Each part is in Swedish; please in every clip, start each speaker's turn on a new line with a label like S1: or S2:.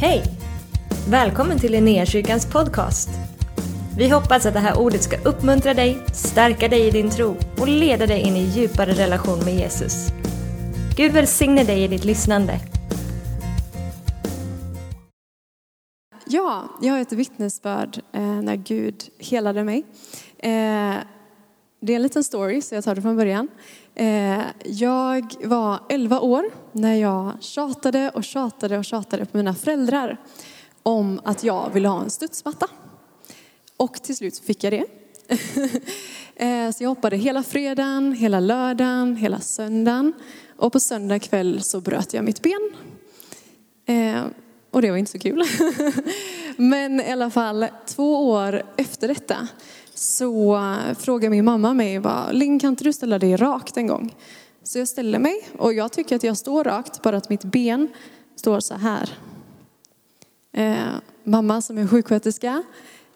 S1: Hej! Välkommen till Linnéakyrkans podcast. Vi hoppas att det här ordet ska uppmuntra dig, stärka dig i din tro och leda dig in i djupare relation med Jesus. Gud välsigne dig i ditt lyssnande.
S2: Ja, jag har ett vittnesbörd eh, när Gud helade mig. Eh, det är en liten story, så jag tar det från början. Eh, jag var 11 år när jag tjatade och tjatade och tjatade på mina föräldrar om att jag ville ha en studsmatta. Och till slut fick jag det. Eh, så jag hoppade hela fredagen, hela lördagen, hela söndagen. Och på söndag kväll så bröt jag mitt ben. Eh, och det var inte så kul. Men i alla fall, två år efter detta så eh, frågade min mamma mig, Linn kan inte du ställa dig rakt en gång? Så jag ställer mig och jag tycker att jag står rakt, bara att mitt ben står så här. Eh, mamma som är sjuksköterska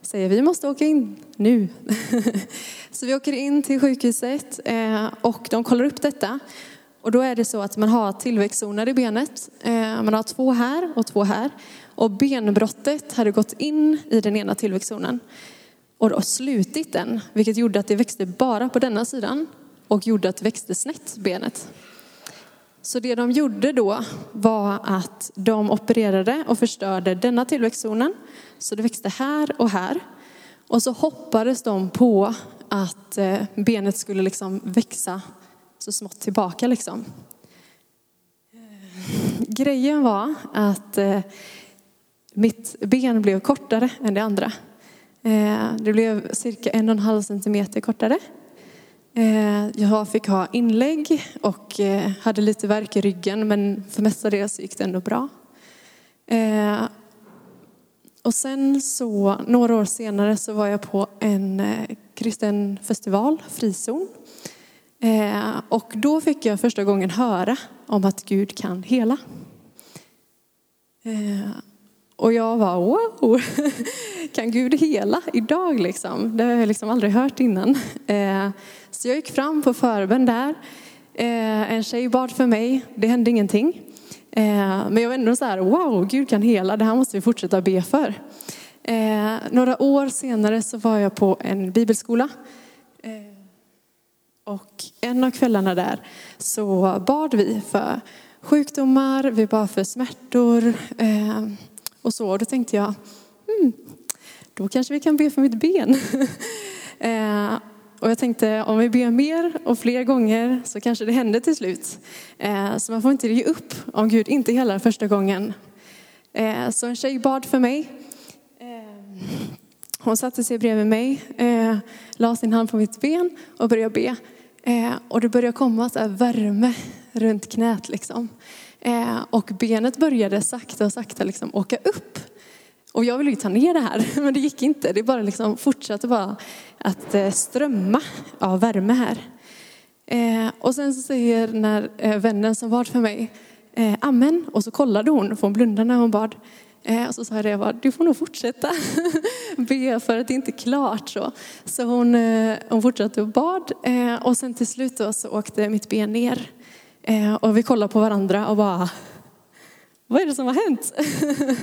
S2: säger vi måste åka in nu. så vi åker in till sjukhuset eh, och de kollar upp detta. Och då är det så att man har tillväxtzoner i benet. Eh, man har två här och två här. Och benbrottet hade gått in i den ena tillväxtzonen och då slutit den, vilket gjorde att det växte bara på denna sidan och gjorde att det växte snett, benet. Så det de gjorde då var att de opererade och förstörde denna tillväxtzonen. Så det växte här och här. Och så hoppades de på att eh, benet skulle liksom växa så smått tillbaka. Liksom. Grejen var att eh, mitt ben blev kortare än det andra. Eh, det blev cirka en och en halv centimeter kortare. Eh, jag fick ha inlägg och eh, hade lite värk i ryggen men för mestadels gick det ändå bra. Och sen så, några år senare så var jag på en kristen festival, Frizon. Och då fick jag första gången höra om att Gud kan hela. Och jag var wow, kan Gud hela idag liksom? Det har jag liksom aldrig hört innan. Eh, så jag gick fram på förbön där. Eh, en tjej bad för mig, det hände ingenting. Eh, men jag var ändå så här, wow, Gud kan hela, det här måste vi fortsätta be för. Några år senare så var jag på en bibelskola. Och en av kvällarna där så bad vi för sjukdomar, vi bad för smärtor, och så. Och då tänkte jag, hmm, då kanske vi kan be för mitt ben. eh, och jag tänkte om vi ber mer och fler gånger så kanske det händer till slut. Eh, så man får inte ge upp om Gud inte helar första gången. Eh, så en tjej bad för mig. Eh, hon satte sig bredvid mig, eh, la sin hand på mitt ben och började be. Eh, och det började komma så värme runt knät liksom. Eh, och benet började sakta och sakta liksom åka upp. Och jag ville ju ta ner det här, men det gick inte. Det bara liksom fortsatte bara att eh, strömma av värme här. Eh, och sen så säger när eh, vännen som bad för mig, eh, amen. Och så kollade hon, för hon blundade när hon bad. Och så sa jag det, jag bara, du får nog fortsätta be för att det inte är klart. Så, så hon, hon fortsatte och bad. Och sen till slut då så åkte mitt ben ner. Eh, och vi kollar på varandra och bara, vad är det som har hänt?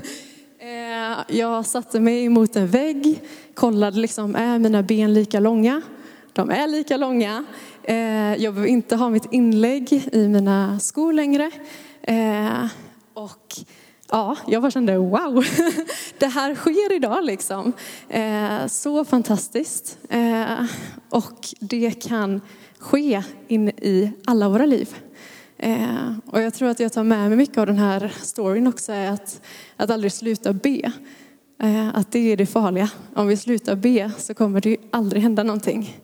S2: eh, jag satte mig mot en vägg, kollade liksom, är mina ben lika långa? De är lika långa. Eh, jag behöver inte ha mitt inlägg i mina skor längre. Eh, och ja, jag bara kände wow, det här sker idag liksom. Eh, så fantastiskt. Eh, och det kan ske in i alla våra liv. Eh, och jag tror att jag tar med mig mycket av den här storyn också, är att, att aldrig sluta be. Eh, att det är det farliga. Om vi slutar be så kommer det aldrig hända någonting.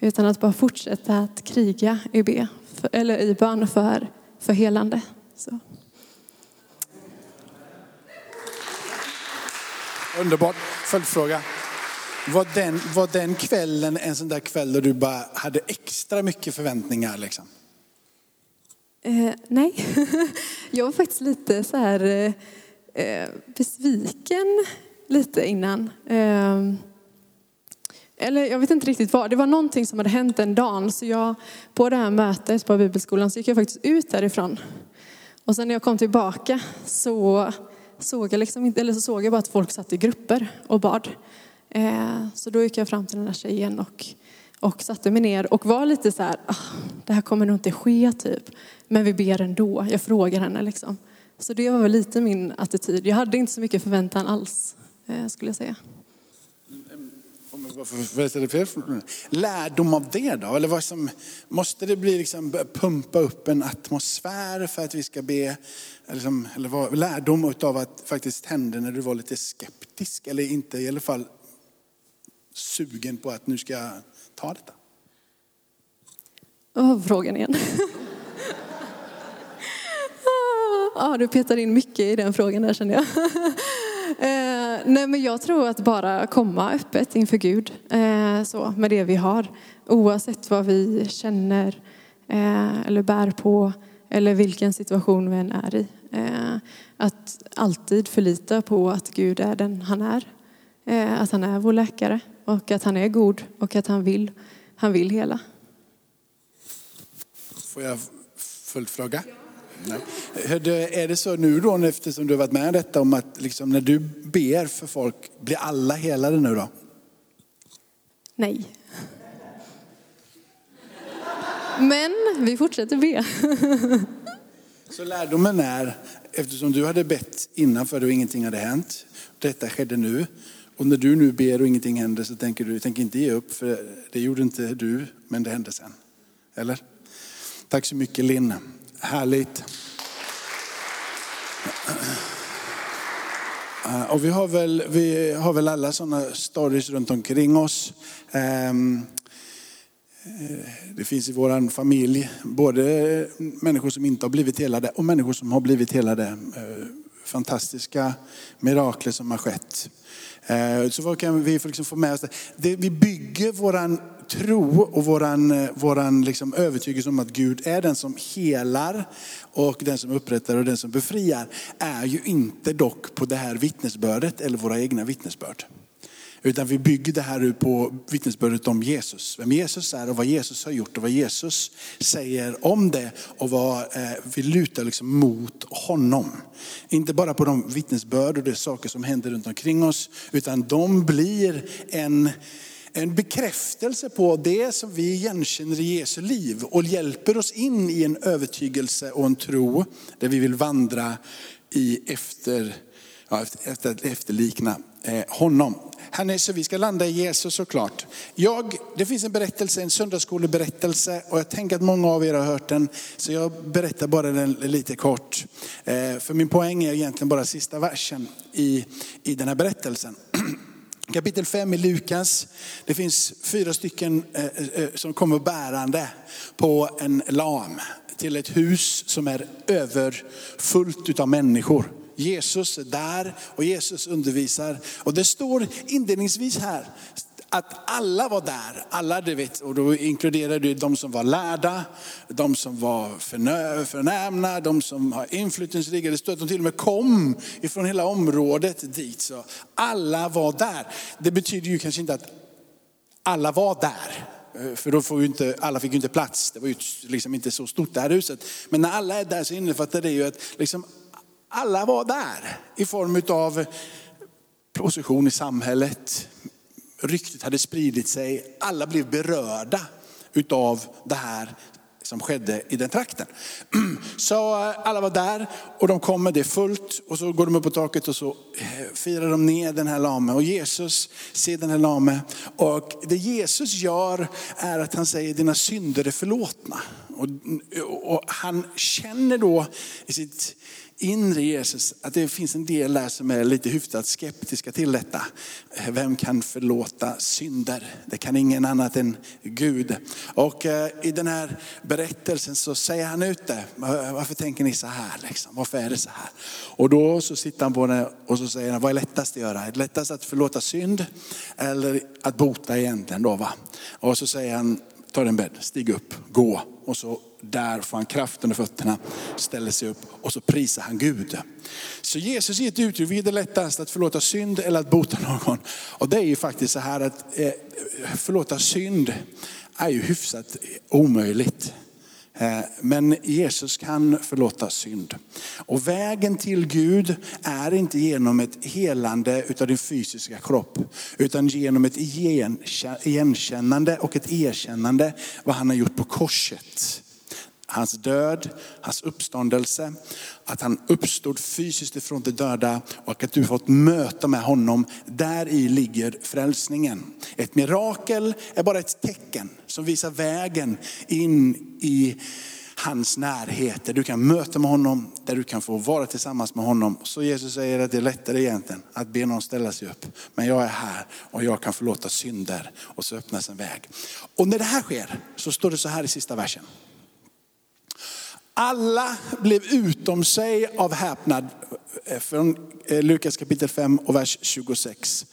S2: Utan att bara fortsätta att kriga i, be, för, eller i bön för, för helande. Så.
S3: Underbart. Följdfråga. Var den, var den kvällen en sån där kväll då du bara hade extra mycket förväntningar? Liksom?
S2: Eh, nej, jag var faktiskt lite så här eh, eh besviken lite innan. Eh, eller jag vet inte riktigt vad. Det var någonting som hade hänt en dag. Så jag, på det här mötet på bibelskolan så gick jag faktiskt ut därifrån. Och sen när jag kom tillbaka så såg jag liksom eller så såg jag bara att folk satt i grupper och bad. Eh, så då gick jag fram till den där tjejen och, och satte mig ner och var lite så här, ah, det här kommer nog inte ske typ. Men vi ber ändå, jag frågar henne liksom. Så det var väl lite min attityd. Jag hade inte så mycket förväntan alls, eh, skulle jag säga.
S3: Lärdom av det då? Eller vad som, måste det bli liksom pumpa upp en atmosfär för att vi ska be? Liksom, eller vad, lärdom av att faktiskt hände när du var lite skeptisk eller inte i alla fall sugen på att nu ska jag ta detta?
S2: Oh, frågan igen? Ja, du petar in mycket i den frågan där känner jag. Eh, nej, men jag tror att bara komma öppet inför Gud eh, så, med det vi har. Oavsett vad vi känner eh, eller bär på eller vilken situation vi än är i. Eh, att alltid förlita på att Gud är den han är. Eh, att han är vår läkare och att han är god och att han vill, han vill hela.
S3: Får jag följdfråga? Nej. Är det så nu då, eftersom du har varit med om detta, om att liksom när du ber för folk, blir alla helade nu då?
S2: Nej. Men vi fortsätter be.
S3: Så lärdomen är, eftersom du hade bett innan för och ingenting hade hänt, detta skedde nu. Och när du nu ber och ingenting händer så tänker du, tänk inte ge upp, för det gjorde inte du, men det hände sen. Eller? Tack så mycket Linn. Härligt. Eh, och vi har väl, vi har väl alla sådana stories runt omkring oss. Ehm, eh, det finns i vår familj både människor som inte har blivit helade och människor som har blivit helade. Eh, Fantastiska mirakler som har skett. Eh, så vad kan vi liksom få med oss? Det, vi bygger våran tro och våran, eh, våran liksom övertygelse om att Gud är den som helar och den som upprättar och den som befriar är ju inte dock på det här vittnesbördet eller våra egna vittnesbörd. Utan vi bygger det här på vittnesbördet om Jesus. Vem Jesus är och vad Jesus har gjort och vad Jesus säger om det. Och vad eh, vi lutar liksom mot honom. Inte bara på de vittnesbörd och de saker som händer runt omkring oss. Utan de blir en, en bekräftelse på det som vi igenkänner i Jesu liv. Och hjälper oss in i en övertygelse och en tro där vi vill vandra i efter, ja, efter, efter, efterlikna Eh, honom. är så vi ska landa i Jesus såklart. Jag, det finns en berättelse, en söndagsskoleberättelse och jag tänker att många av er har hört den. Så jag berättar bara den lite kort. Eh, för min poäng är egentligen bara sista versen i, i den här berättelsen. Kapitel 5 i Lukas, det finns fyra stycken eh, som kommer bärande på en lam till ett hus som är överfullt av människor. Jesus är där och Jesus undervisar. Och det står inledningsvis här att alla var där. Alla, du vet, och då inkluderar du de som var lärda, de som var förnämna, de som har inflytelserika. Det står att de till och med kom ifrån hela området dit. Så alla var där. Det betyder ju kanske inte att alla var där. Eh, för då får ju inte, alla fick ju inte plats. Det var ju liksom inte så stort det här huset. Men när alla är där så innefattar det ju att liksom alla var där i form av position i samhället. Ryktet hade spridit sig. Alla blev berörda utav det här som skedde i den trakten. Så eh, alla var där och de kommer, det är fullt och så går de upp på taket och så eh, firar de ner den här lame. Och Jesus ser den här lame och det Jesus gör är att han säger dina synder är förlåtna. Och, och han känner då i sitt inre Jesus, att det finns en del där som är lite hyfsat skeptiska till detta. Eh, vem kan förlåta synder? Det kan ingen annat än Gud. Och eh, i den här berättelsen så säger han ut det. Varför tänker ni så här? Liksom? Varför är det så här? Och då så sitter han på det och så säger han, vad är lättast att göra? Är det lättast att förlåta synd eller att bota egentligen då? Va? Och så säger han, ta en bädd, stig upp, gå. Och så där får han kraft under fötterna, ställer sig upp och så prisar han Gud. Så Jesus ger ett uttryck, är det lättast att förlåta synd eller att bota någon? Och det är ju faktiskt så här att eh, förlåta synd är ju hyfsat omöjligt. Eh, men Jesus kan förlåta synd. Och vägen till Gud är inte genom ett helande utav din fysiska kropp, utan genom ett igenkännande och ett erkännande vad han har gjort på korset. Hans död, hans uppståndelse, att han uppstod fysiskt ifrån de döda och att du fått möta med honom. Där i ligger frälsningen. Ett mirakel är bara ett tecken som visar vägen in i hans närhet. Där du kan möta med honom, där du kan få vara tillsammans med honom. Så Jesus säger att det är lättare egentligen att be någon ställa sig upp. Men jag är här och jag kan förlåta synder. Och så öppnas en väg. Och när det här sker så står det så här i sista versen. Alla blev utom sig av häpnad. Eh, från eh, Lukas kapitel 5 och vers 26.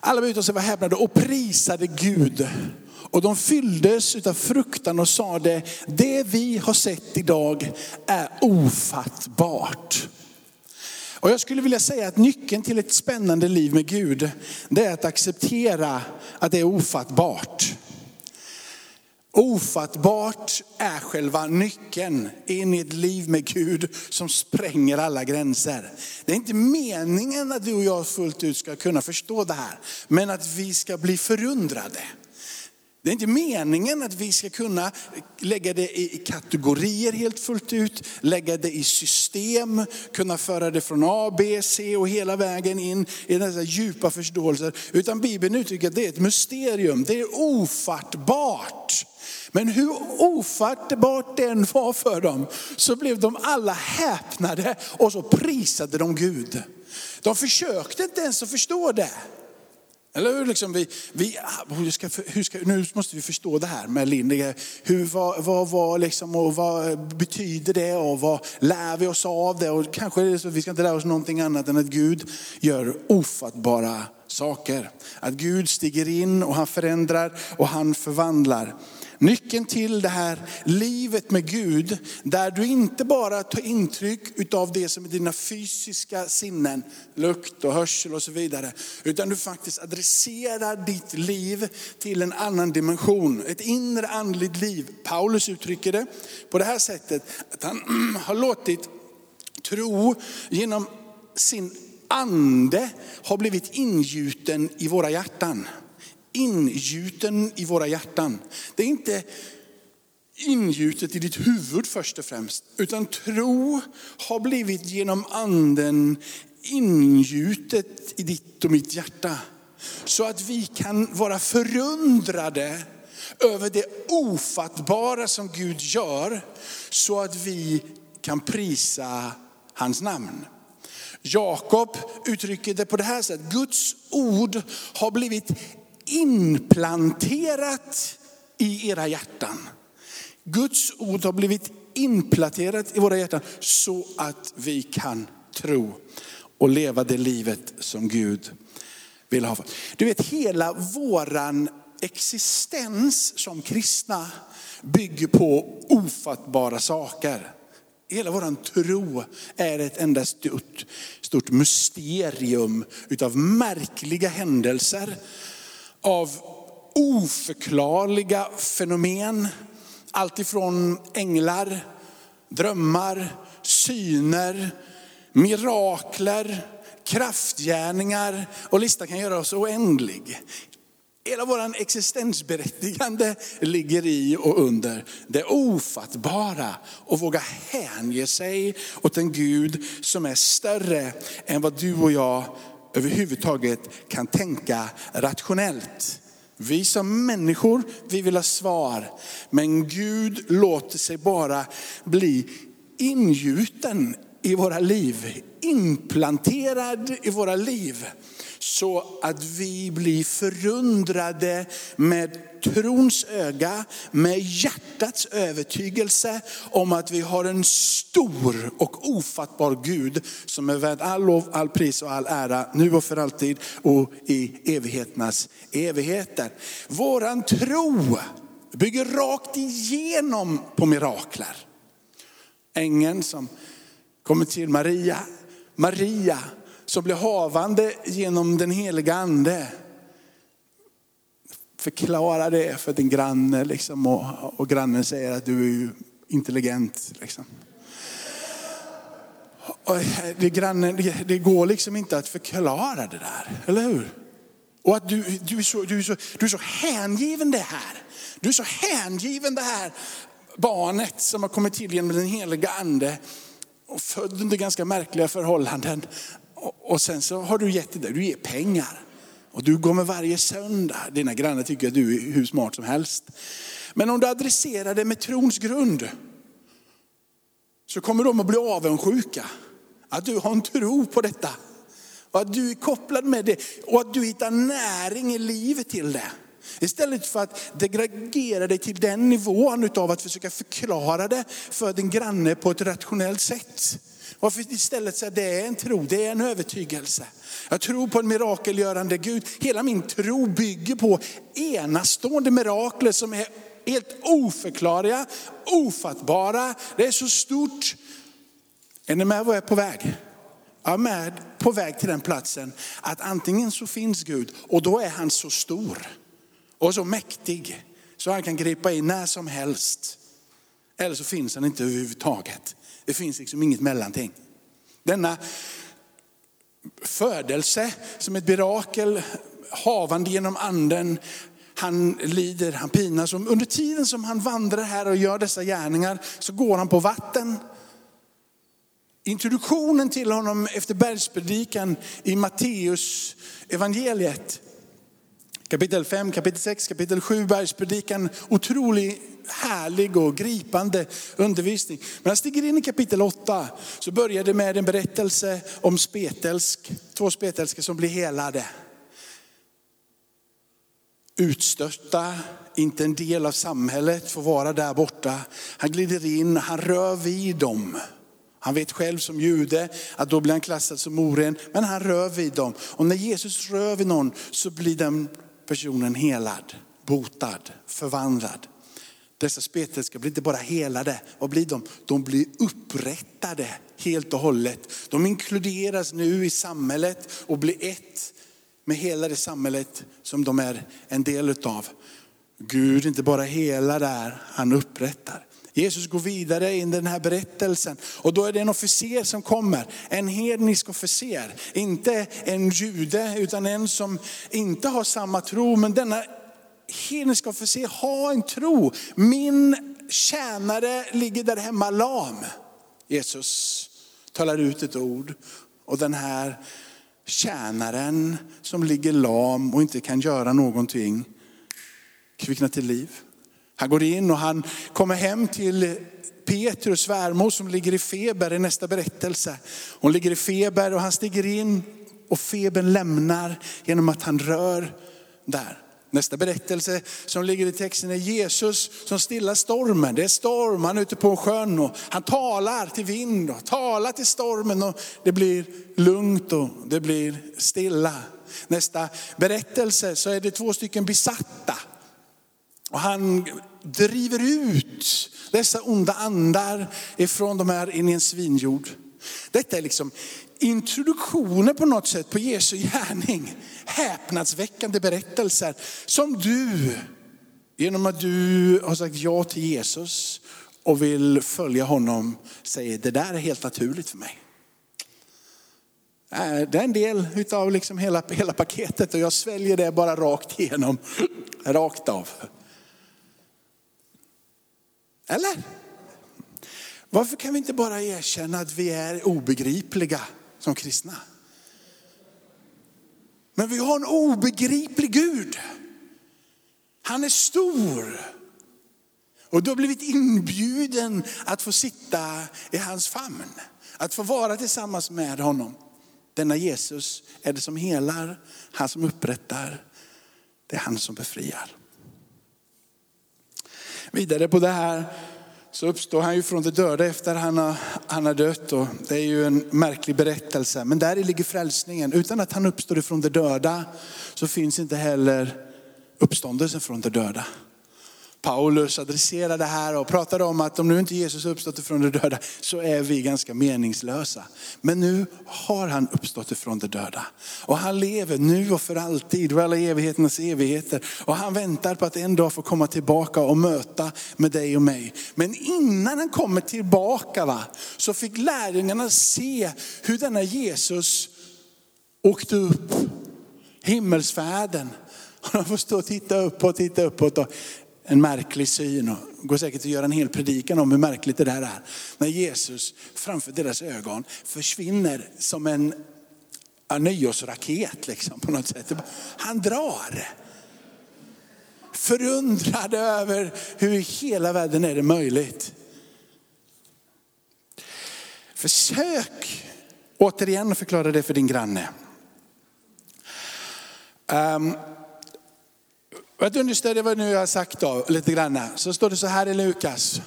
S3: Alla blev utom sig av häpnad och prisade Gud. Och de fylldes av fruktan och sade, det vi har sett idag är ofattbart. Och jag skulle vilja säga att nyckeln till ett spännande liv med Gud, det är att acceptera att det är ofattbart. Ofattbart är själva nyckeln in i ett liv med Gud som spränger alla gränser. Det är inte meningen att du och jag fullt ut ska kunna förstå det här, men att vi ska bli förundrade. Det är inte meningen att vi ska kunna lägga det i kategorier helt fullt ut, lägga det i system, kunna föra det från A, B, C och hela vägen in i dessa djupa förståelser. Utan Bibeln uttrycker att det är ett mysterium, det är ofattbart. Men hur ofattbart det än var för dem, så blev de alla häpnade och så prisade de Gud. De försökte inte ens att förstå det. Eller hur? Liksom vi, vi, ah, hur ska, hur ska, nu måste vi förstå det här med Lindy. Hur, vad, vad, vad, liksom, och vad betyder det och vad lär vi oss av det? Och kanske är det så att vi ska inte lära oss någonting annat än att Gud gör ofattbara saker. Att Gud stiger in och han förändrar och han förvandlar. Nyckeln till det här livet med Gud, där du inte bara tar intryck av det som är dina fysiska sinnen, lukt och hörsel och så vidare, utan du faktiskt adresserar ditt liv till en annan dimension, ett inre andligt liv. Paulus uttrycker det på det här sättet, att han har låtit tro genom sin ande har blivit ingjuten i våra hjärtan ingjuten i våra hjärtan. Det är inte ingjutet i ditt huvud först och främst, utan tro har blivit genom anden ingjutet i ditt och mitt hjärta. Så att vi kan vara förundrade över det ofattbara som Gud gör, så att vi kan prisa hans namn. Jakob uttrycker det på det här sättet, Guds ord har blivit inplanterat i era hjärtan. Guds ord har blivit inplanterat i våra hjärtan så att vi kan tro och leva det livet som Gud vill ha. Du vet hela våran existens som kristna bygger på ofattbara saker. Hela våran tro är ett enda stort, stort mysterium utav märkliga händelser av oförklarliga fenomen. Alltifrån änglar, drömmar, syner, mirakler, kraftgärningar och listan kan göras oändlig. Hela vår existensberättigande ligger i och under det ofattbara och våga hänge sig åt en Gud som är större än vad du och jag överhuvudtaget kan tänka rationellt. Vi som människor, vi vill ha svar. Men Gud låter sig bara bli ingjuten i våra liv, implanterad i våra liv. Så att vi blir förundrade med trons öga, med hjärtats övertygelse om att vi har en stor och ofattbar Gud som är värd all lov, all pris och all ära nu och för alltid och i evigheternas evigheter. Våran tro bygger rakt igenom på mirakler. Ängeln som kommer till Maria, Maria som blir havande genom den heliga ande. Förklara det för din granne liksom, och, och grannen säger att du är intelligent. Liksom. Och eh, det, grannen, det, det går liksom inte att förklara det där, eller hur? Och att du, du, är så, du, är så, du är så hängiven det här. Du är så hängiven det här barnet som har kommit till genom den heliga ande och född under ganska märkliga förhållanden. Och, sen så har du gett det där, du ger pengar. Och du går med varje söndag. Dina grannar tycker att du är hur smart som helst. Men om du adresserar det med trons grund så kommer de att bli avundsjuka. Att du har en tro på detta. Och att du är kopplad med det och att du hittar näring i livet till det. Istället för att degradera dig till den nivån av att försöka förklara det för din granne på ett rationellt sätt. Varför istället säga det är en tro, det är en övertygelse. Jag tror på en mirakelgörande Gud. Hela min tro bygger på enastående mirakler som är helt oförklarliga, ofattbara. Det är så stort. Är ni med vad jag är på väg? Jag är med på väg till den platsen att antingen så finns Gud och då är han så stor och så mäktig så han kan gripa in när som helst. Eller så finns han inte överhuvudtaget. Det finns liksom inget mellanting. Denna födelse som ett mirakel, havande genom anden, han lider, han pinas. Under tiden som han vandrar här och gör dessa gärningar så går han på vatten. Introduktionen till honom efter bergspredikan i Matteus evangeliet Kapitel 5, kapitel 6, kapitel 7, bergspredikan. Otroligt härlig och gripande undervisning. Men jag stiger in i kapitel 8 så börjar det med en berättelse om spetälsk, två spetälskor som blir helade. Utstötta, inte en del av samhället, får vara där borta. Han glider in, han rör vid dem. Han vet själv som jude att då blir han klassad som oren, men han rör vid dem. Och när Jesus rör vid någon så blir den personen helad, botad, förvandlad. Dessa spetälska blir inte bara helade, vad blir de? De blir upprättade helt och hållet. De inkluderas nu i samhället och blir ett med hela det samhället som de är en del utav. Gud inte bara helar där, han upprättar. Jesus går vidare in i den här berättelsen och då är det en officer som kommer. En hednisk officer. Inte en jude utan en som inte har samma tro. Men denna hedniska officer har en tro. Min tjänare ligger där hemma lam. Jesus talar ut ett ord och den här tjänaren som ligger lam och inte kan göra någonting kvicknar till liv. Han går in och han kommer hem till Petrus svärmor som ligger i feber i nästa berättelse. Hon ligger i feber och han stiger in och febern lämnar genom att han rör där. Nästa berättelse som ligger i texten är Jesus som stillar stormen. Det är storm, han är ute på sjön och han talar till vind och talar till stormen och det blir lugnt och det blir stilla. Nästa berättelse så är det två stycken besatta. Och han driver ut dessa onda andar ifrån de här in i en svinjord. Detta är liksom introduktionen på något sätt på Jesu gärning. Häpnadsväckande berättelser som du, genom att du har sagt ja till Jesus och vill följa honom, säger det där är helt naturligt för mig. Äh, det är en del av liksom hela, hela paketet och jag sväljer det bara rakt igenom, rakt av. Eller? Varför kan vi inte bara erkänna att vi är obegripliga som kristna? Men vi har en obegriplig Gud. Han är stor. Och du har blivit inbjuden att få sitta i hans famn. Att få vara tillsammans med honom. Denna Jesus är det som helar, han som upprättar, det är han som befriar. Vidare på det här så uppstår han ju från de döda efter han har, han har dött. Och det är ju en märklig berättelse. Men där ligger frälsningen. Utan att han uppstår ifrån de döda så finns inte heller uppståndelsen från de döda. Paulus adresserar det här och pratar om att om nu inte Jesus uppstått ifrån de döda så är vi ganska meningslösa. Men nu har han uppstått ifrån de döda. Och han lever nu och för alltid och alla evigheternas evigheter. Och han väntar på att en dag få komma tillbaka och möta med dig och mig. Men innan han kommer tillbaka va, så fick lärjungarna se hur denna Jesus åkte upp himmelsfärden. Och de får stå och titta uppåt, titta uppåt. Och en märklig syn och går säkert att göra en hel predikan om hur märkligt det där är. När Jesus framför deras ögon försvinner som en nyårsraket liksom, på något sätt. Han drar. Förundrad över hur i hela världen är det möjligt. Försök återigen förklara det för din granne. Um, för att understödja vad nu jag har sagt då, lite grann, så står det så här i Lukas.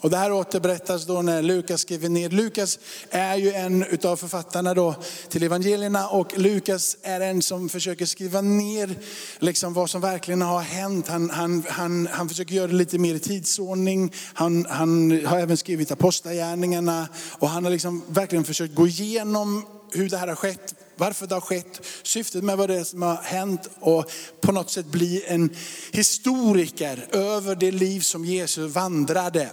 S3: Och det här återberättas då när Lukas skriver ner. Lukas är ju en utav författarna då till evangelierna och Lukas är en som försöker skriva ner liksom vad som verkligen har hänt. Han, han, han, han försöker göra det lite mer i tidsordning. Han, han har även skrivit apostlagärningarna och han har liksom verkligen försökt gå igenom hur det här har skett, varför det har skett, syftet med vad det är som har hänt och på något sätt bli en historiker över det liv som Jesus vandrade.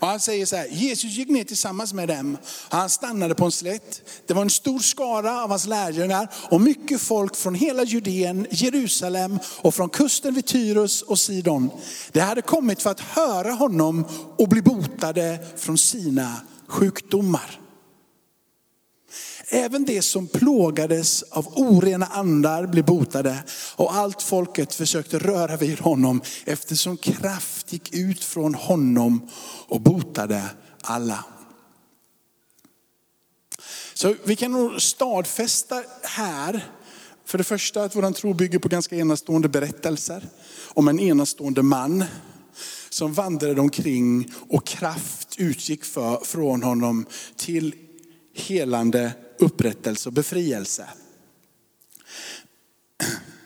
S3: Och han säger så här, Jesus gick ner tillsammans med dem. Han stannade på en slätt. Det var en stor skara av hans lärjungar och mycket folk från hela Judeen, Jerusalem och från kusten vid Tyrus och Sidon. Det hade kommit för att höra honom och bli botade från sina sjukdomar. Även det som plågades av orena andar blev botade och allt folket försökte röra vid honom eftersom kraft gick ut från honom och botade alla. Så vi kan nog stadfästa här, för det första att vår tro bygger på ganska enastående berättelser om en enastående man som vandrade omkring och kraft utgick för, från honom till helande upprättelse och befrielse.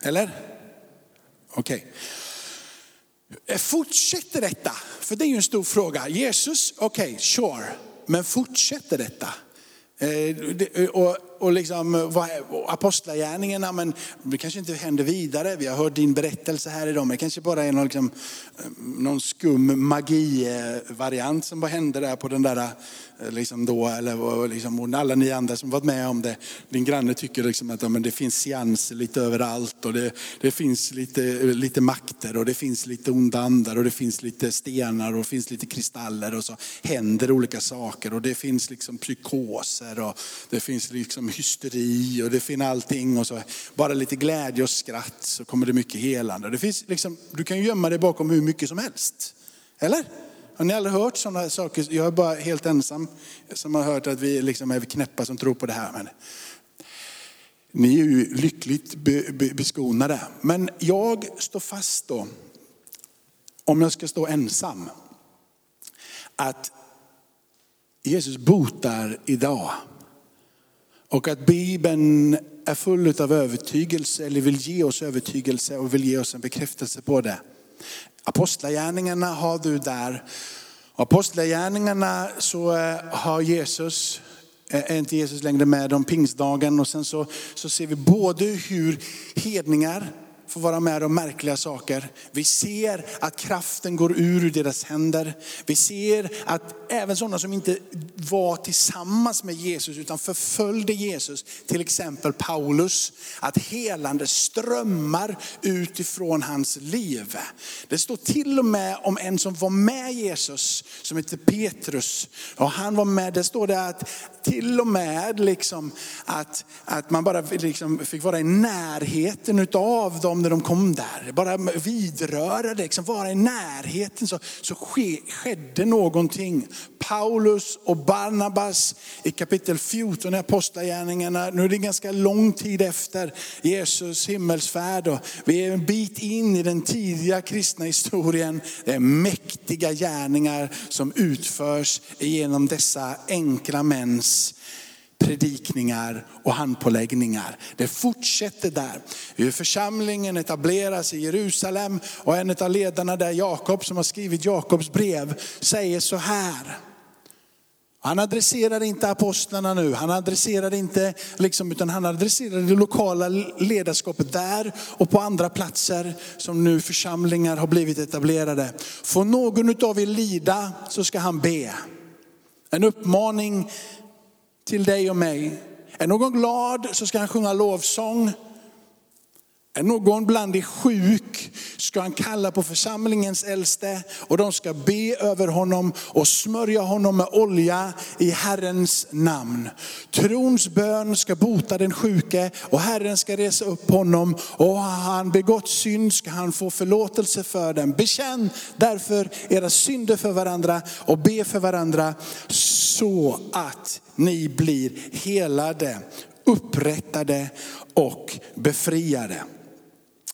S3: Eller? Okej. Okay. Fortsätter detta? För det är ju en stor fråga. Jesus, okej, okay, sure. Men fortsätter detta? Eh, och, och liksom, eh, apostlagärningarna, men det kanske inte händer vidare. Vi har hört din berättelse här idag, men det kanske bara är någon, liksom, eh, någon skum magivariant som bara hände där på den där eh, liksom då, eller liksom, alla ni andra som varit med om det. Din granne tycker liksom att ja, men det finns seanser lite överallt och det, det finns lite, lite makter och det finns lite onda andar och det finns lite stenar och det finns lite kristaller och så händer olika saker och det finns liksom psykoser och det finns liksom hysteri och det finns allting och så bara lite glädje och skratt så kommer det mycket helande. Det finns liksom, du kan gömma dig bakom hur mycket som helst. Eller? Har ni aldrig hört sådana saker? Jag är bara helt ensam som har hört att vi liksom är knäppa som tror på det här. Men ni är ju lyckligt beskonade. Men jag står fast då, om jag ska stå ensam, att Jesus botar idag. Och att Bibeln är full av övertygelse, eller vill ge oss övertygelse och vill ge oss en bekräftelse på det. Apostlagärningarna har du där. Apostlagärningarna så eh, har Jesus, eh, är inte Jesus längre med om pingstdagen och sen så, så ser vi både hur hedningar får vara med om märkliga saker. Vi ser att kraften går ur deras händer. Vi ser att även sådana som inte var tillsammans med Jesus utan förföljde Jesus, till exempel Paulus, att helande strömmar utifrån hans liv. Det står till och med om en som var med Jesus som heter Petrus. Och han var med, det står det att till och med liksom att, att man bara liksom fick vara i närheten av dem när de kom där, bara vidröra det, liksom vara i närheten så, så ske, skedde någonting. Paulus och Barnabas i kapitel 14 i Apostlagärningarna, nu är det ganska lång tid efter Jesus himmelsfärd och vi är en bit in i den tidiga kristna historien. Det är mäktiga gärningar som utförs genom dessa enkla mäns predikningar och handpåläggningar. Det fortsätter där. Hur församlingen etableras i Jerusalem och en av ledarna där, Jakob som har skrivit Jakobs brev, säger så här. Han adresserar inte apostlarna nu, han adresserar inte, liksom, utan han adresserar det lokala ledarskapet där och på andra platser som nu församlingar har blivit etablerade. Får någon av er lida så ska han be. En uppmaning till dig och mig. Är någon glad så ska han sjunga lovsång. Är någon bland er sjuk ska han kalla på församlingens äldste och de ska be över honom och smörja honom med olja i Herrens namn. Trons bön ska bota den sjuke och Herren ska resa upp honom och har han begått synd ska han få förlåtelse för den. Bekänn därför era synder för varandra och be för varandra så att ni blir helade, upprättade och befriade.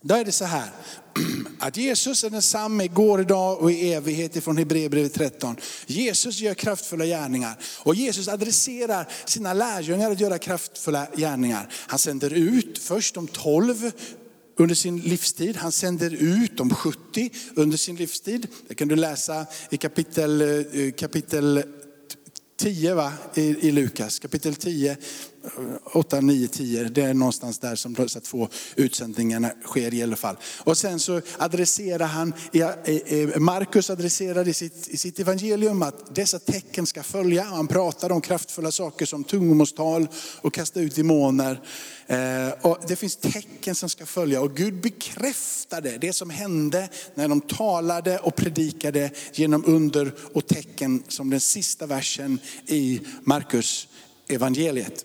S3: Då är det så här, att Jesus är densamme igår, idag och i evighet ifrån Hebreerbrevet 13. Jesus gör kraftfulla gärningar och Jesus adresserar sina lärjungar att göra kraftfulla gärningar. Han sänder ut först de 12 under sin livstid. Han sänder ut de 70 under sin livstid. Det kan du läsa i kapitel, eh, kapitel 10 va? I, i Lukas, kapitel 10, 8, 9, 10. Det är någonstans där som dessa två utsändningarna sker i alla fall. Och sen så adresserar han, eh, eh, Markus adresserar i sitt, i sitt evangelium att dessa tecken ska följa. Han pratar om kraftfulla saker som tungomålstal och kasta ut demoner. Eh, och det finns tecken som ska följa och Gud bekräftade det som hände när de talade och predikade genom under och tecken som den sista versen i Markus evangeliet.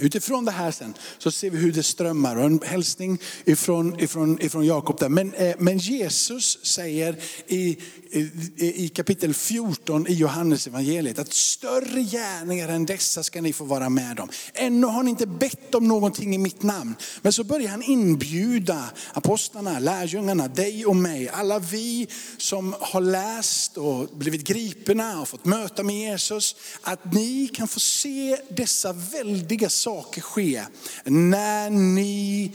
S3: Utifrån det här sen så ser vi hur det strömmar och en hälsning ifrån, ifrån, ifrån Jakob där. Men, eh, men Jesus säger i, i, i kapitel 14 i Johannes evangeliet att större gärningar än dessa ska ni få vara med om. Ännu har ni inte bett om någonting i mitt namn. Men så börjar han inbjuda apostlarna, lärjungarna, dig och mig, alla vi som har läst och blivit gripna och fått möta med Jesus, att ni kan få se dessa väldiga saker saker ske när ni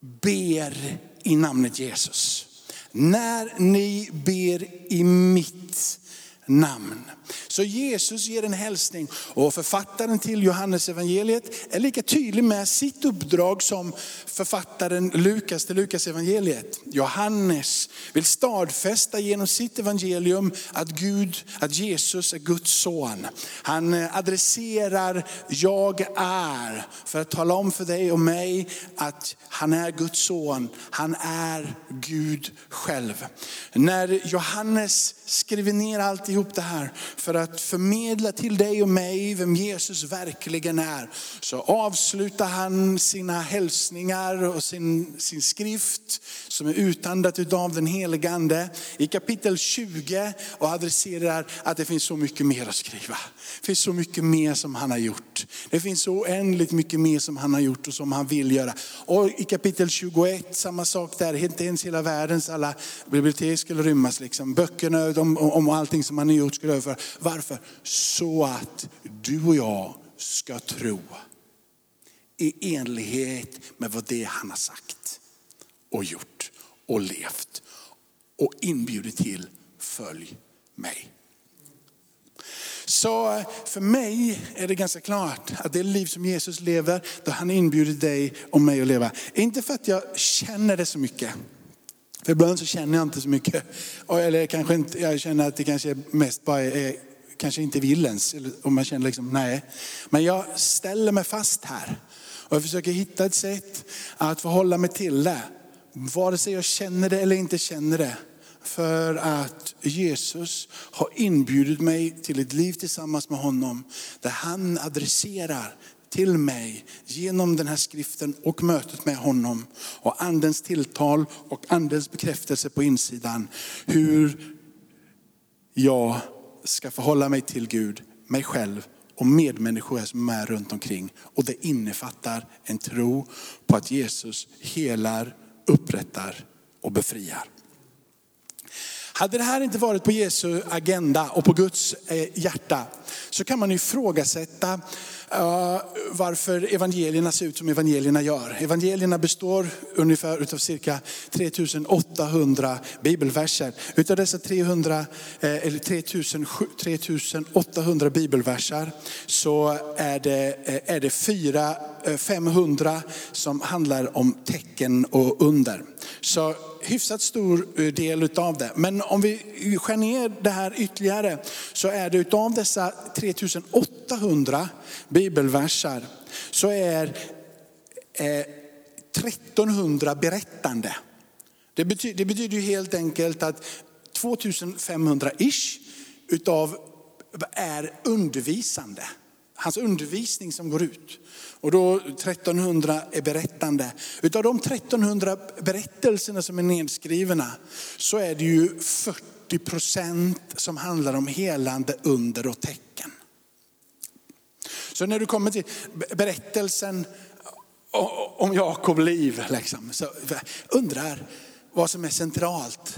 S3: ber i namnet Jesus. När ni ber i mitt namn. Så Jesus ger en hälsning och författaren till Johannes evangeliet är lika tydlig med sitt uppdrag som författaren Lukas till Lukas evangeliet. Johannes vill stadfästa genom sitt evangelium att Gud, att Jesus är Guds son. Han adresserar jag är för att tala om för dig och mig att han är Guds son. Han är Gud själv. När Johannes skriver ner alltihop det här för att förmedla till dig och mig vem Jesus verkligen är. Så avslutar han sina hälsningar och sin, sin skrift som är utandat av den helige ande i kapitel 20 och adresserar att det finns så mycket mer att skriva. Det finns så mycket mer som han har gjort. Det finns så oändligt mycket mer som han har gjort och som han vill göra. Och i kapitel 21, samma sak där, inte ens hela världens alla bibliotek skulle rymmas. Liksom. Böckerna om, om allting som han har gjort skulle överföras. Varför? Så att du och jag ska tro i enlighet med vad det han har sagt och gjort och levt och inbjudit till följ mig. Så eh, för mig är det ganska klart att det liv som Jesus lever, då han inbjuder dig och mig att leva. Inte för att jag känner det så mycket. För ibland så känner jag inte så mycket. Eller kanske inte, jag känner att det kanske mest bara är, kanske inte vill ens. Och man känner liksom, nej. Men jag ställer mig fast här. Och jag försöker hitta ett sätt att förhålla mig till det. Vare sig jag känner det eller inte känner det. För att Jesus har inbjudit mig till ett liv tillsammans med honom. Där han adresserar till mig genom den här skriften och mötet med honom. Och andens tilltal och andens bekräftelse på insidan. Hur jag ska förhålla mig till Gud, mig själv och medmänniskor som är runt omkring. Och det innefattar en tro på att Jesus helar, upprättar och befriar. Hade det här inte varit på Jesu agenda och på Guds eh, hjärta så kan man ifrågasätta varför evangelierna ser ut som evangelierna gör. Evangelierna består ungefär utav cirka 3800 bibelverser. Utav dessa 300, eh, eller 3000, 3800 bibelverser så är det, eh, är det 4, 500 eh, som handlar om tecken och under. Så hyfsat stor del utav det. Men om vi skär ner det här ytterligare så är det utav dessa 3800 bibelversar så är eh, 1300 berättande. Det betyder, det betyder ju helt enkelt att 2500-ish utav är undervisande. Hans undervisning som går ut. Och då 1300 är berättande. Utav de 1300 berättelserna som är nedskrivna så är det ju 40 procent som handlar om helande under och tecken. Så när du kommer till berättelsen om Jakob liv, liksom, så undrar vad som är centralt.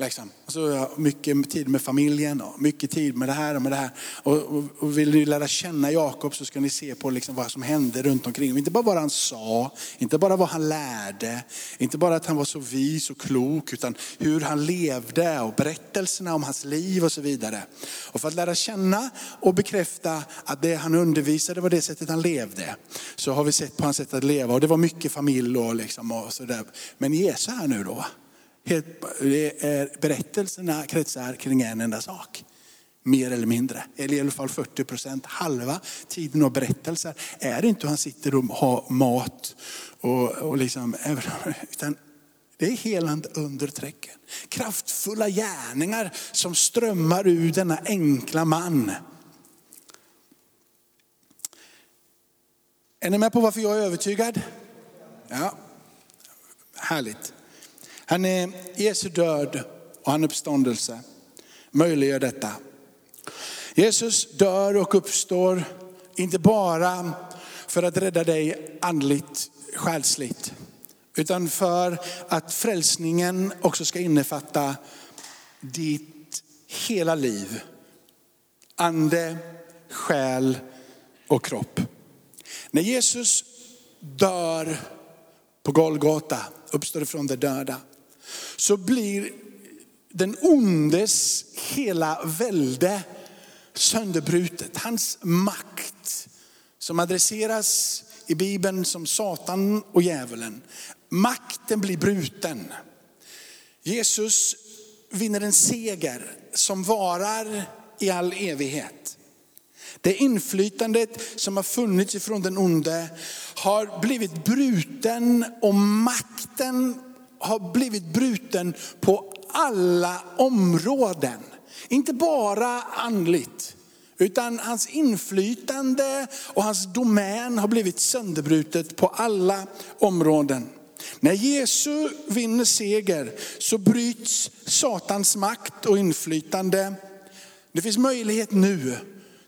S3: Liksom. Och så mycket tid med familjen och mycket tid med det här och med det här. Och, och, och vill ni lära känna Jakob så ska ni se på liksom vad som hände runt omkring. Inte bara vad han sa, inte bara vad han lärde, inte bara att han var så vis och klok, utan hur han levde och berättelserna om hans liv och så vidare. Och för att lära känna och bekräfta att det han undervisade var det sättet han levde, så har vi sett på hans sätt att leva. Och det var mycket familj och, liksom och sådär. Men Jesus här nu då, är, berättelserna kretsar kring en enda sak. Mer eller mindre, eller i alla fall 40 procent. Halva tiden av berättelser är inte hur han sitter och har mat och, och liksom, utan det är helande under träcken. Kraftfulla gärningar som strömmar ur denna enkla man. Är ni med på varför jag är övertygad? Ja, härligt. Han är Jesu död och han uppståndelse möjliggör detta. Jesus dör och uppstår inte bara för att rädda dig andligt, själsligt, utan för att frälsningen också ska innefatta ditt hela liv. Ande, själ och kropp. När Jesus dör på Golgata, uppstår från de döda, så blir den ondes hela välde sönderbrutet. Hans makt som adresseras i Bibeln som Satan och djävulen. Makten blir bruten. Jesus vinner en seger som varar i all evighet. Det inflytandet som har funnits ifrån den onde har blivit bruten och makten har blivit bruten på alla områden. Inte bara andligt, utan hans inflytande och hans domän har blivit sönderbrutet på alla områden. När Jesus vinner seger så bryts Satans makt och inflytande. Det finns möjlighet nu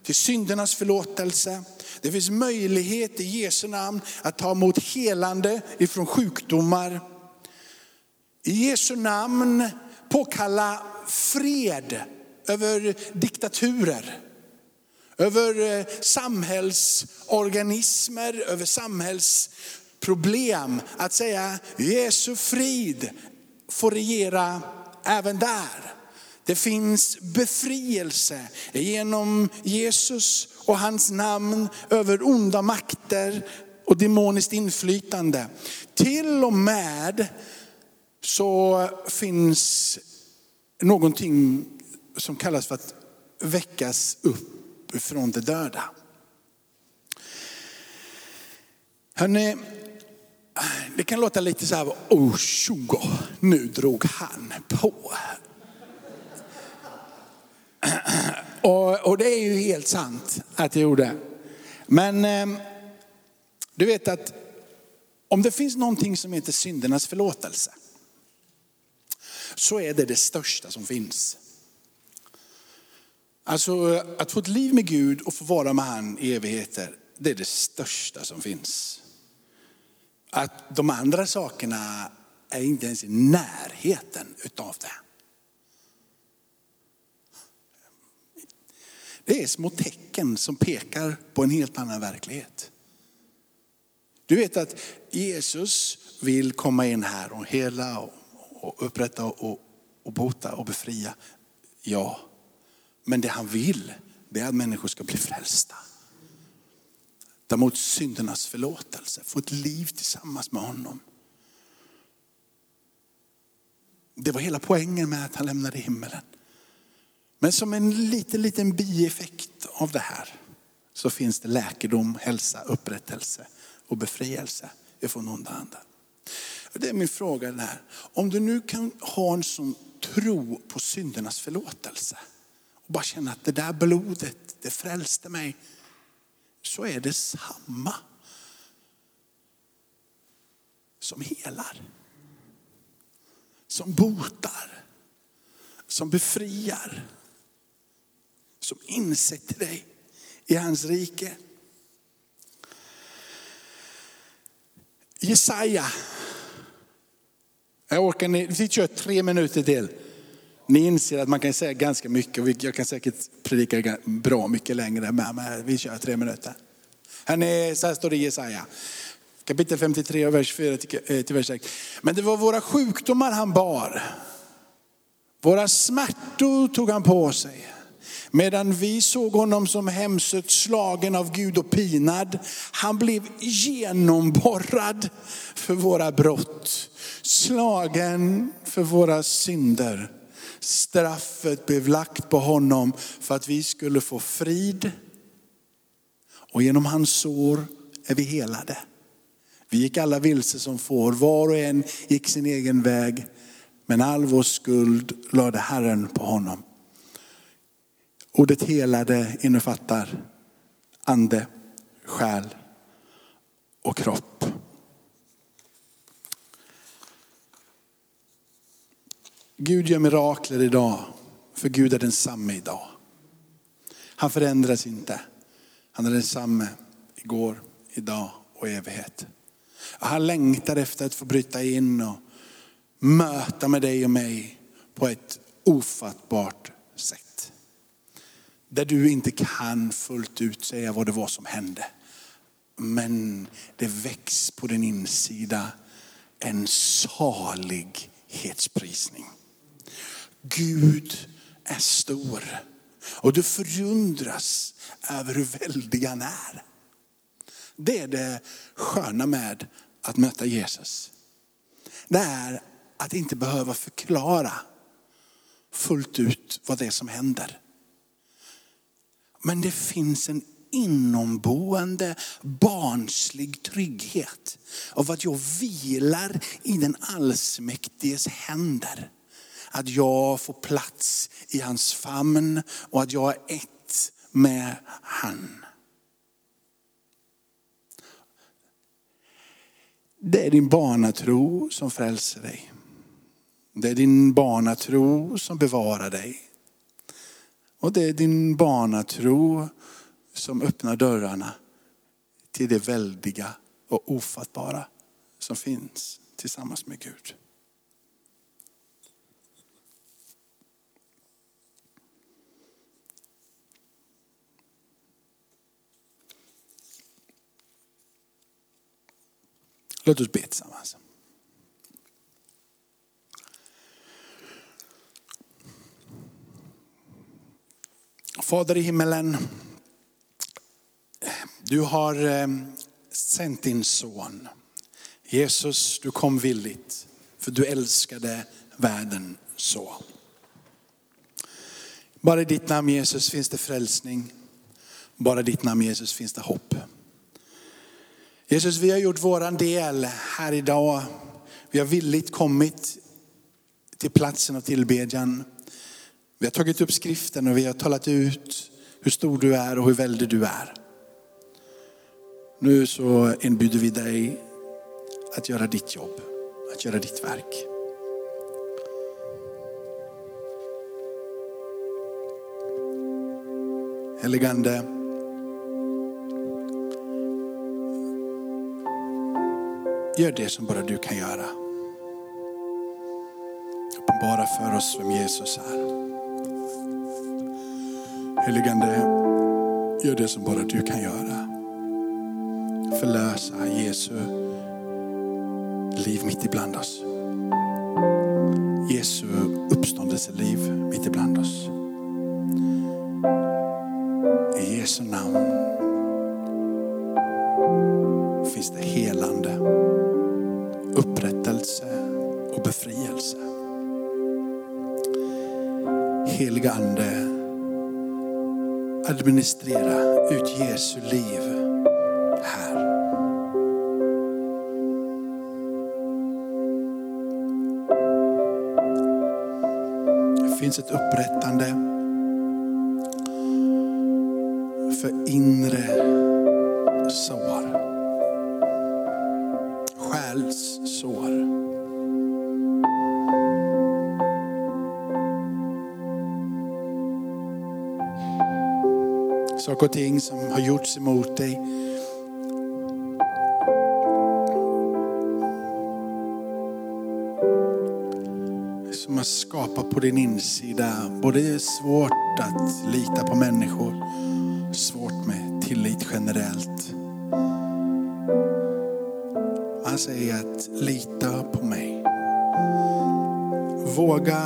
S3: till syndernas förlåtelse. Det finns möjlighet i Jesu namn att ta emot helande ifrån sjukdomar. I Jesu namn påkalla fred över diktaturer, över eh, samhällsorganismer, över samhällsproblem. Att säga Jesu frid får regera även där. Det finns befrielse genom Jesus och hans namn över onda makter och demoniskt inflytande. Till och med så finns någonting som kallas för att väckas upp från de döda. Hörrni, det kan låta lite så här, oh tjogo, nu drog han på. Och, och, det är ju helt sant att jag gjorde. Men eh, du vet att om det finns någonting som heter syndernas förlåtelse så är det det största som finns. Alltså att få ett liv med Gud och få vara med han i evigheter, det är det största som finns. Att de andra sakerna är inte ens i närheten utav det. Det är små tecken som pekar på en helt annan verklighet. Du vet att Jesus vill komma in här och hela och upprätta och, och bota och befria. Ja, men det han vill det är att människor ska bli frälsta. Ta emot syndernas förlåtelse, få ett liv tillsammans med honom. Det var hela poängen med att han lämnade himmelen. Men som en liten, liten bieffekt av det här så finns det läkedom, hälsa, upprättelse och befrielse ifrån onda andar. Det är min fråga den här. Om du nu kan ha en sån tro på syndernas förlåtelse och bara känna att det där blodet, det frälste mig. Så är det samma som helar. Som botar. Som befriar. Som insätter dig i hans rike. Jesaja. Jag orkar, vi kör tre minuter till. Ni inser att man kan säga ganska mycket och jag kan säkert predika bra mycket längre med, men vi kör tre minuter. Här, så här står det i Jesaja. Kapitel 53, vers 4 eh, till vers 6. Men det var våra sjukdomar han bar. Våra smärtor tog han på sig. Medan vi såg honom som hemsött slagen av Gud och pinad. Han blev genomborrad för våra brott. Slagen för våra synder. Straffet blev lagt på honom för att vi skulle få frid. Och genom hans sår är vi helade. Vi gick alla vilse som får, var och en gick sin egen väg. Men all vår skuld lade Herren på honom. Ordet helade innefattar ande, själ och kropp. Gud gör mirakler idag, för Gud är densamme idag. Han förändras inte. Han är densamme igår, idag och i evighet. Han längtar efter att få bryta in och möta med dig och mig på ett ofattbart sätt. Där du inte kan fullt ut säga vad det var som hände. Men det väcks på din insida en salighetsprisning. Gud är stor. Och du förundras över hur väldig han är. Det är det sköna med att möta Jesus. Det är att inte behöva förklara fullt ut vad det är som händer. Men det finns en inomboende barnslig trygghet av att jag vilar i den allsmäktiges händer. Att jag får plats i hans famn och att jag är ett med han. Det är din barnatro som frälser dig. Det är din barnatro som bevarar dig. Och det är din barnatro som öppnar dörrarna till det väldiga och ofattbara som finns tillsammans med Gud. Låt oss be tillsammans. Fader i himmelen, du har eh, sänt din son. Jesus, du kom villigt för du älskade världen så. Bara i ditt namn Jesus finns det frälsning. Bara i ditt namn Jesus finns det hopp. Jesus, vi har gjort våran del här idag. Vi har villigt kommit till platsen av tillbedjan. Vi har tagit upp skriften och vi har talat ut hur stor du är och hur väldig du är. Nu så inbjuder vi dig att göra ditt jobb, att göra ditt verk. Heligande, Gör det som bara du kan göra. Uppenbara för oss vem Jesus är. Heligande, gör det som bara du kan göra. Förlösa Jesu liv mitt ibland oss. Jesu uppståndelseliv mitt ibland oss. I Jesu namn finns det helande, upprättelse och befrielse. Heliga Ande, administrera ut Jesu liv här. Det finns ett upprättande för inre sår. Själssår. Saker och ting som har gjorts emot dig. Som har skapat på din insida både svårt att lita på människor, svårt med tillit generellt. Han säger att lita på mig. Våga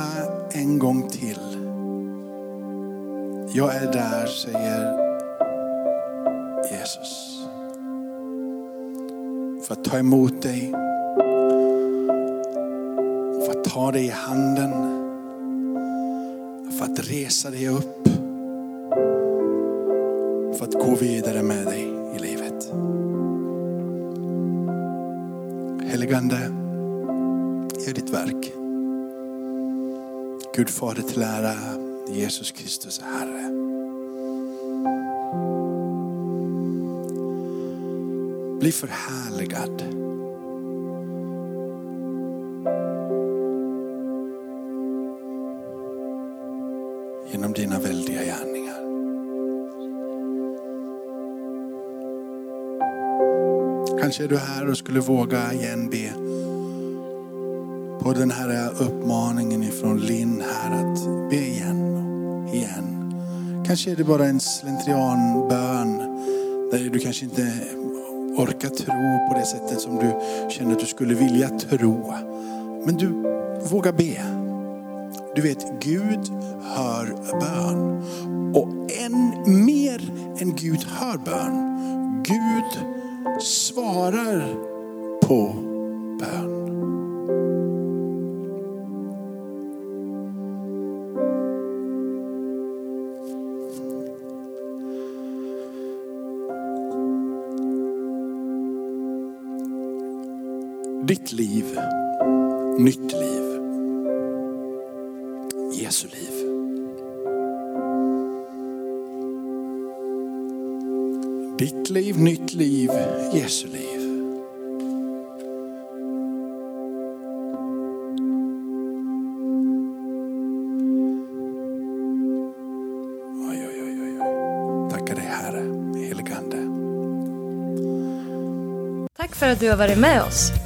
S3: en gång till. Jag är där, säger ta emot dig. För att ta dig i handen. För att resa dig upp. För att gå vidare med dig i livet. Heligande, gör ditt verk. Gud Fader till ära, Jesus Kristus Herre. Bli förhärligad. Genom dina väldiga gärningar. Kanske är du här och skulle våga igen be på den här uppmaningen ifrån Linn här att be igen och igen. Kanske är det bara en slentrianbön där du kanske inte orkar tro på det sättet som du känner att du skulle vilja tro. Men du vågar be. Du vet, Gud hör bön. Och än mer än Gud hör bön, Gud svarar på Ditt liv, nytt liv. Jesu liv. Ditt liv, nytt liv, Jesu liv. Oj, oj, oj, oj. Tackar dig Herre, heligande.
S1: Tack för att du har varit med oss.